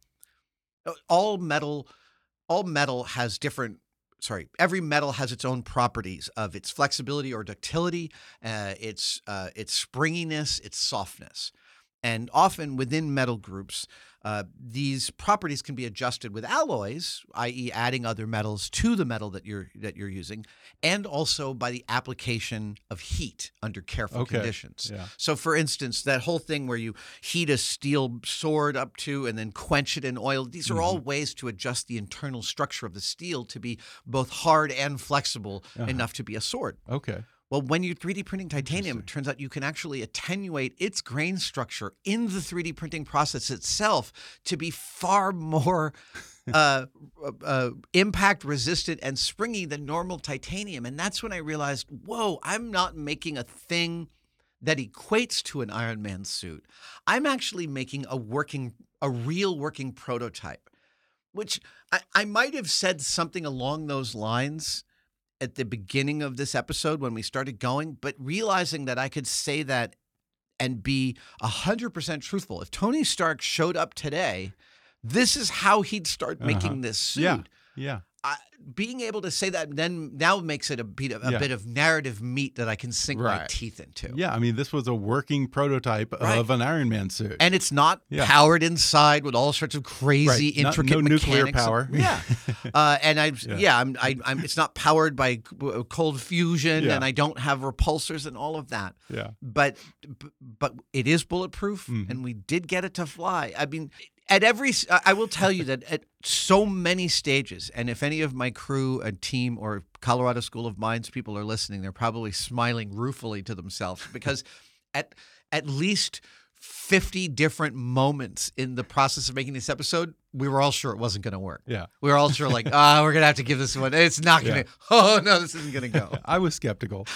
uh, all metal, all metal has different sorry, every metal has its own properties of its flexibility or ductility, uh, its uh, its springiness, its softness, and often within metal groups, uh, these properties can be adjusted with alloys, i.e., adding other metals to the metal that you're that you're using, and also by the application of heat under careful Okay. conditions. Yeah. So, for instance, that whole thing where you heat a steel sword up to and then quench it in oil, these are all ways to adjust the internal structure of the steel to be both hard and flexible enough to be a sword. Okay. Well, when you're 3D printing titanium, it turns out you can actually attenuate its grain structure in the 3D printing process itself to be far more <laughs> uh, uh, impact resistant and springy than normal titanium. And that's when I realized, whoa, I'm not making a thing that equates to an Iron Man suit. I'm actually making a working, a real working prototype, which I, I might have said something along those lines at the beginning of this episode when we started going, but realizing that I could say that and be 100% truthful. If Tony Stark showed up today, this is how he'd start making this suit. Uh-huh. Yeah. Yeah. I, being able to say that then now makes it a bit of, a Yeah. bit of narrative meat that I can sink my teeth into. Yeah. I mean, this was a working prototype Right. of an Iron Man suit. And it's not Yeah. powered inside with all sorts of crazy, Right. Not- intricate no nuclear power. <laughs> Yeah, <laughs> uh, and I, Yeah. yeah, I'm, I, I'm. It's not powered by cold fusion, and I don't have repulsors and all of that. yeah. But, but it is bulletproof, Mhm. and we did get it to fly. I mean, at every, i will tell you that at so many stages, and if any of my crew and team or Colorado School of Mines people are listening, they're probably smiling ruefully to themselves because <laughs> at at least 50 different moments in the process of making this episode, we were all sure it wasn't going to work. Yeah. We were all sure, like, <laughs> ah, we're going to have to give this one. It's not going <laughs> to, oh, no, this isn't going to go. I was skeptical,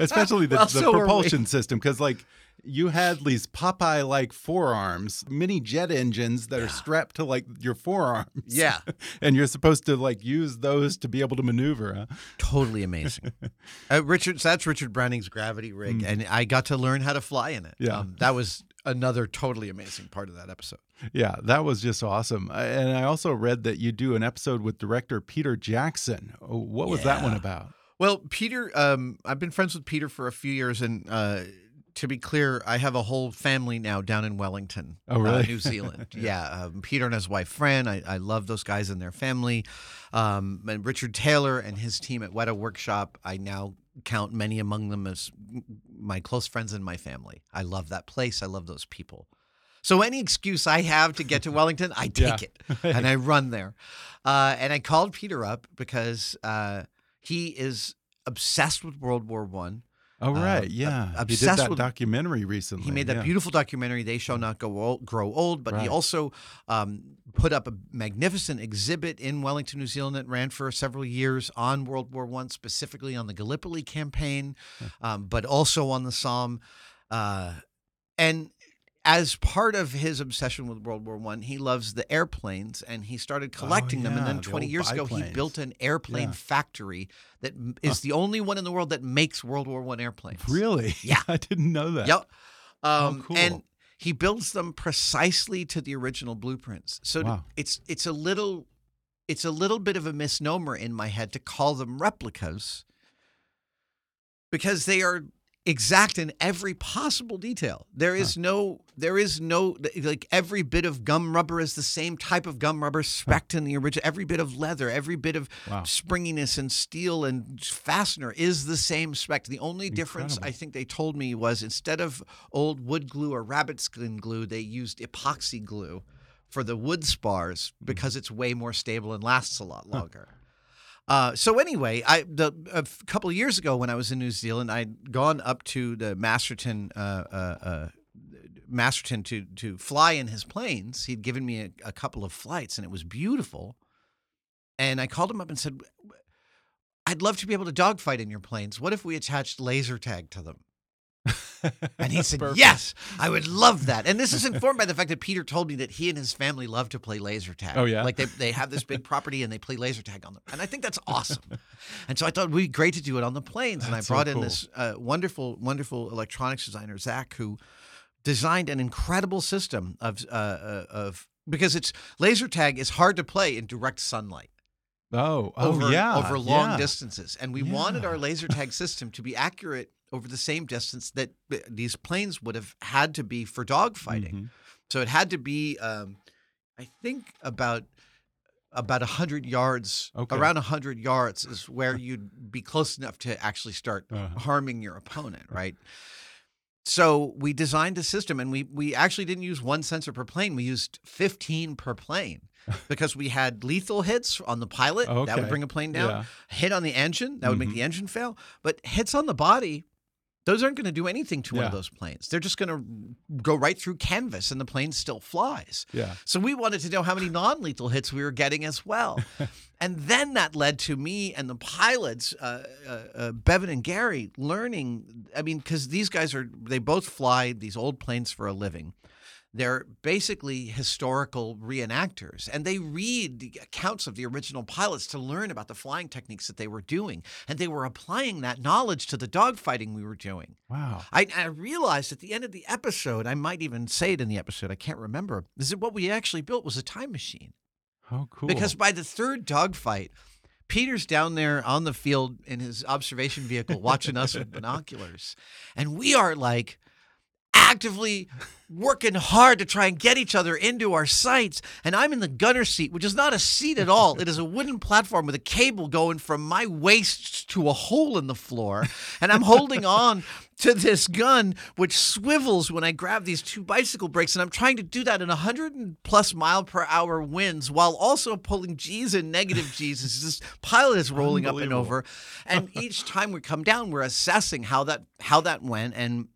especially the, Well, the so propulsion system, because like you had these Popeye-like forearms, mini jet engines that are strapped to like your forearms. Yeah. <laughs> and you're supposed to like use those to be able to maneuver. Huh? Totally amazing. <laughs> uh, Richard, so that's Richard Browning's gravity rig, and I got to learn how to fly in it. Mm. Yeah. Um, that was another totally amazing part of that episode. Yeah, that was just awesome. And I also read that you do an episode with director Peter Jackson. Oh, What was that one about? Well, Peter, um, I've been friends with Peter for a few years, and uh, to be clear, I have a whole family now down in Wellington, Oh, uh. New Zealand. <laughs> yeah, um, Peter and his wife Fran. I, I love those guys and their family. Um, and Richard Taylor and his team at Weta Workshop. I now count many among them as my close friends and my family. I love that place. I love those people. So any excuse I have to get to <laughs> Wellington, I take Yeah. it <laughs> and I run there. Uh, and I called Peter up because uh, he is obsessed with World War One. Oh Uh, right, ob- yeah. he did obsessed that with- documentary recently. He made that yeah. beautiful documentary, "They Shall Not Go old, Grow Old," but he also um, put up a magnificent exhibit in Wellington, New Zealand, that ran for several years on World War One, specifically on the Gallipoli campaign, um, but also on the Somme. Uh, and as part of his obsession with World War One, he loves the airplanes, and he started collecting them. And Oh, then the 20 old years ago, he built an airplane Yeah. factory that is is the only one in the world that makes World War One airplanes. Really? <laughs> Yeah. I didn't know that. Yep. Um, cool. And he builds them precisely to the original blueprints. So Wow. it's it's a little it's a little bit of a misnomer in my head to call them replicas because they are exact in every possible detail. There is no there is no like every bit of gum rubber is the same type of gum rubber spec in the original every bit of leather, every bit of Wow. springiness and steel and fastener is the same spec. The only difference I think they told me was instead of old wood glue or rabbit skin glue, they used epoxy glue for the wood spars hmm. because it's way more stable and lasts a lot longer. Uh, so anyway, I the a couple of years ago when I was in New Zealand, I'd gone up to the Masterton, uh, uh, uh, Masterton to to fly in his planes. He'd given me a, a couple of flights, and it was beautiful. And I called him up and said, "I'd love to be able to dogfight in your planes. What if we attached laser tag to them?" <laughs> And he said. Yes, I would love that. And this is informed by the fact that Peter told me that he and his family love to play laser tag. Oh, yeah? Like they, they have this big property and they play laser tag on them. And I think that's awesome. And so I thought it would be great to do it on the planes. and I That's so brought in this uh, wonderful, wonderful electronics designer, Zach, who designed an incredible system of, uh, uh, of because it's laser tag is hard to play in direct sunlight Oh, oh over, yeah. over long yeah. distances. And we wanted our laser tag system to be accurate over the same distance that these planes would have had to be for dogfighting. Mhm. So it had to be, um, I think, about about 100 yards Okay. around 100 yards is where <laughs> you'd be close enough to actually start Uh-huh. harming your opponent right so we designed a system and we we actually didn't use one sensor per plane we used 15 per plane <laughs> because we had lethal hits on the pilot that would bring a plane down Yeah. hit on the engine that would make Mhm. the engine fail but hits on the body those aren't going to do anything to one of those planes they're just going to go right through canvas and the plane still flies Yeah. so we wanted to know how many non-lethal hits we were getting as well. <laughs> and then that led to me and the pilots, uh, uh, uh, Bevan and Gary, learning. I mean, because these guys are, they both fly these old planes for a living. They're basically historical reenactors, and they read the accounts of the original pilots to learn about the flying techniques that they were doing. And they were applying that knowledge to the dogfighting we were doing. Wow. I, I realized at the end of the episode, I might even say it in the episode, I can't remember, is that what we actually built was a time machine. How cool. Because by the third dogfight, Peter's down there on the field in his observation vehicle watching us with <laughs> binoculars. And we are like actively working hard to try and get each other into our sights. And I'm in the gunner seat, which is not a seat at all. It is a wooden platform with a cable going from my waist to a hole in the floor. And I'm holding on to this gun, which swivels when I grab these two bicycle brakes. And I'm trying to do that in 100 plus mile per hour winds while also pulling G's and negative G's. as This pilot is rolling up and over. And each time we come down, we're assessing how that how that went. And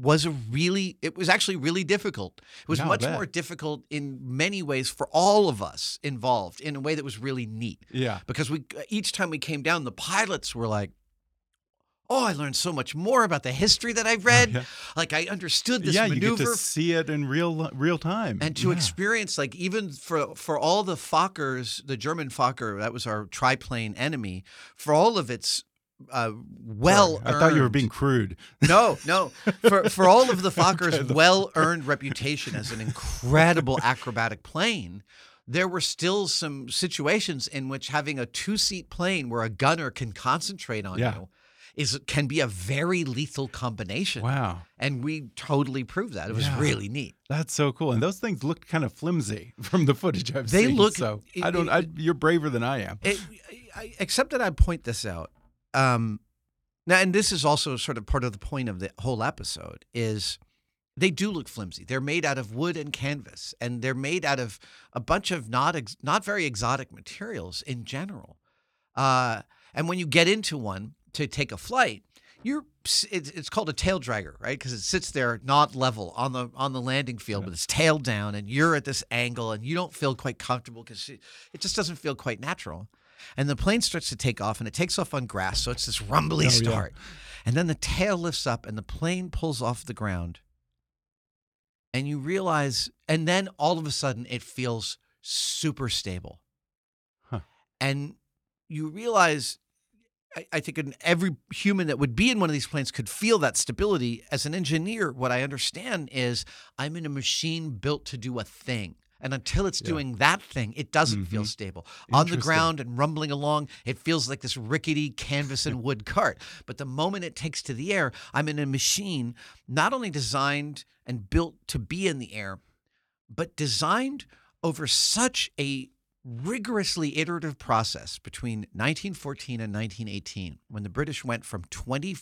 was a really it was actually really difficult. It was Yeah, I much more difficult in many ways for all of us involved in a way that was really neat yeah. because we each time we came down, the pilots were like, "Oh, I learned so much more about the history that I <laughs> read. yeah. Like I understood this yeah, you get to see it in real real time. and to Yeah. experience, like even for for all the Fokkers, the German Fokker, that was our triplane enemy. For all of its uh, well, I thought you were being crude. no, no. <laughs> For for all of the Fokker's Okay, well-earned reputation as an incredible acrobatic plane, there were still some situations in which having a two-seat plane where a gunner can concentrate on Yeah. you is can be a very lethal combination. Wow. And we totally proved that. It was Yeah. really neat. That's so cool. And those things looked kind of flimsy <laughs> from the footage I've They seen. look- so it- I don't. it- I, you're braver than I am. It, I, except that I point this out. Um, now, and this is also sort of part of the point of the whole episode is they do look flimsy. They're made out of wood and canvas, and they're made out of a bunch of not ex- not very exotic materials in general. Uh, and when you get into one to take a flight, you're it's, it's called a tail dragger, right? Because it sits there not level on the on the landing field, with its tail down, and you're at this angle, and you don't feel quite comfortable because it just doesn't feel quite natural. And the plane starts to take off, and it takes off on grass, so it's this rumbly Oh, yeah. start. And then the tail lifts up, and the plane pulls off the ground. And you realize, and then all of a sudden, it feels super stable. Huh. And you realize I, I think an, every human that would be in one of these planes could feel that stability. As an engineer, what I understand is I'm in a machine built to do a thing. And until it's Yeah. doing that thing, it doesn't feel Mhm. stable. On the ground and rumbling along, it feels like this rickety canvas and <laughs> wood cart. But the moment it takes to the air, I'm in a machine not only designed and built to be in the air, but designed over such a rigorously iterative process between 1914 and 1918 when the British went from 20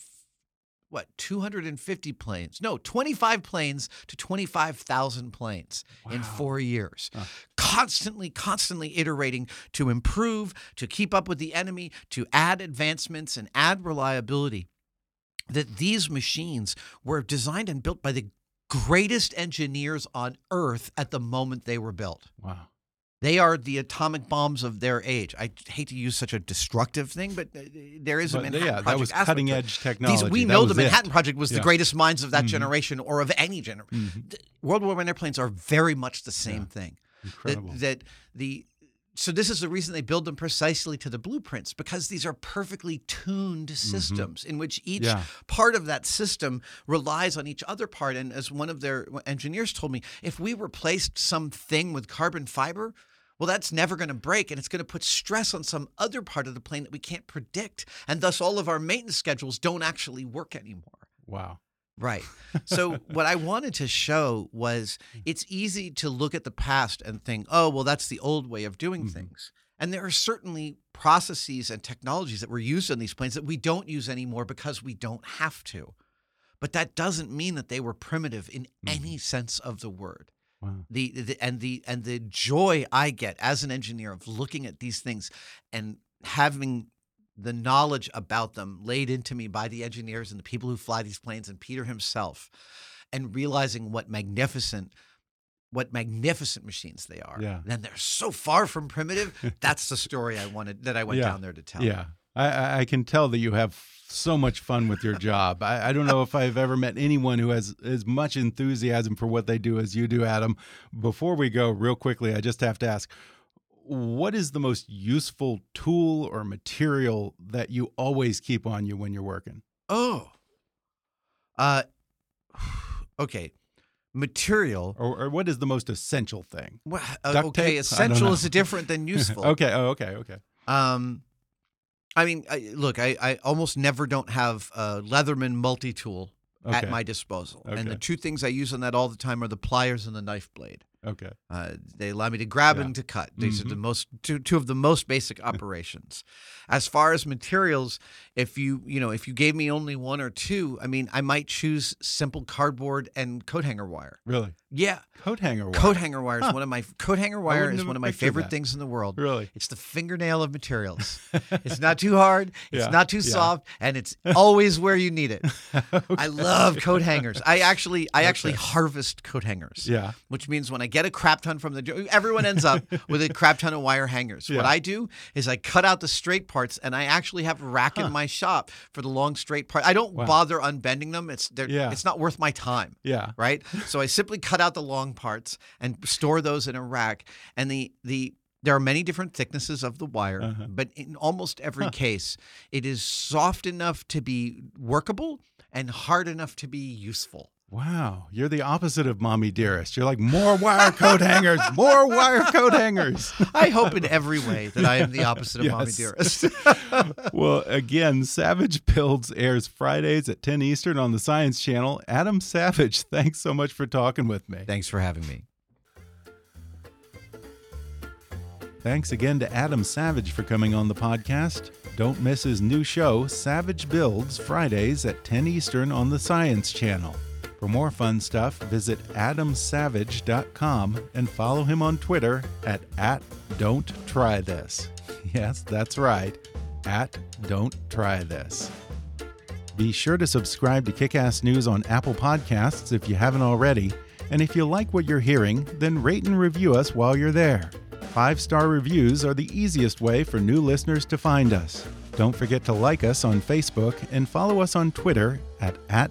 what 250 planes? No 25 planes to 25,000 planes in 4 years. Constantly constantly iterating to improve to keep up with the enemy to add advancements and add reliability. That these machines were designed and built by the greatest engineers on earth at the moment they were built. Wow. They are the atomic bombs of their age. I hate to use such a destructive thing, but uh, there is a Manhattan yeah, that Project was cutting edge technology. These, we That know the it. Manhattan Project was Yeah. the greatest minds of that Mhm. generation or of any generation. Mhm. World War One airplanes are very much the same Yeah. thing. Incredible. That, that the so this is the reason they build them precisely to the blueprints because these are perfectly tuned systems in which each Mm-hmm. Yeah. part of that system relies on each other part. And as one of their engineers told me, if we replaced something with carbon fiber, well, that's never going to break, and it's going to put stress on some other part of the plane that we can't predict, and thus all of our maintenance schedules don't actually work anymore. wow. Right. <laughs> So what I wanted to show was it's easy to look at the past and think, oh, well, that's the old way of doing Mhm. things. And there are certainly processes and technologies that were used on these planes that we don't use anymore because we don't have to. But that doesn't mean that they were primitive in any sense of the word. Wow. The, the and the and the joy I get as an engineer of looking at these things and having the knowledge about them laid into me by the engineers and the people who fly these planes and Peter himself and realizing what magnificent what magnificent machines they are. Yeah. And they're so far from primitive. <laughs> That's the story I wanted that I went Yeah. down there to tell. Yeah. I- I, I can tell that you have so much fun with your job. I, I don't know if I've ever met anyone who has as much enthusiasm for what they do as you do, Adam. Before we go, real quickly, I just have to ask what is the most useful tool or material that you always keep on you when you're working? Oh. Uh <sighs> okay. Material. Or, or what is the most essential thing? Well, uh, okay, tape? Essential is different than <laughs> useful. okay. Oh, okay. Okay. Um, I mean, I, look, I, I almost never don't have a Leatherman multi tool Okay. at my disposal, and the two things I use on that all the time are the pliers and the knife blade. Okay. Uh, they allow me to grab Yeah. and to cut. These are the Mhm. most two, two of the most basic operations. As far as materials, if you you know if you gave me only one or two, I mean, I might choose simple cardboard and coat hanger wire. Really? Yeah, Coat hanger wire. coat hanger wire is one of my coat hanger wire is one of my favorite that. things in the world. Really? It's the fingernail of materials. <laughs> it's not too hard. It's Yeah, not too yeah. soft, and it's <laughs> always where you need it. okay. <laughs> I love coat hangers. I actually, I actually harvest coat hangers. Yeah. Which means when I get a crap ton from the, everyone ends up <laughs> with a crap ton of wire hangers. What I do is I cut out the straight parts, and I actually have a rack in my shop for the long straight part. I don't Wow. bother unbending them. It's they're, Yeah. it's not worth my time Yeah. right? so I simply cut out the long parts and store those in a rack. And the the there are many different thicknesses of the wire, Uh-huh. but in almost every Huh. case, it is soft enough to be workable and hard enough to be useful. Wow, you're the opposite of mommy dearest. You're like more wire coat hangers, more wire coat hangers. <laughs> I hope in every way that I am the opposite of mommy dearest. <laughs> well, again, Savage Builds airs Fridays at 10 Eastern on the Science Channel. Adam Savage, thanks so much for talking with me. Thanks for having me. Thanks again to Adam Savage for coming on the podcast. Don't miss his new show, Savage Builds, Fridays at 10 Eastern on the Science Channel. For more fun stuff, visit adamsavage.com and follow him on Twitter at, at Don't Try This. <laughs> Yes, that's right, at Don't Try This. Be sure to subscribe to Kickass News on Apple Podcasts if you haven't already. And if you like what you're hearing, then rate and review us while you're there. Five star reviews are the easiest way for new listeners to find us. Don't forget to like us on Facebook and follow us on Twitter at, at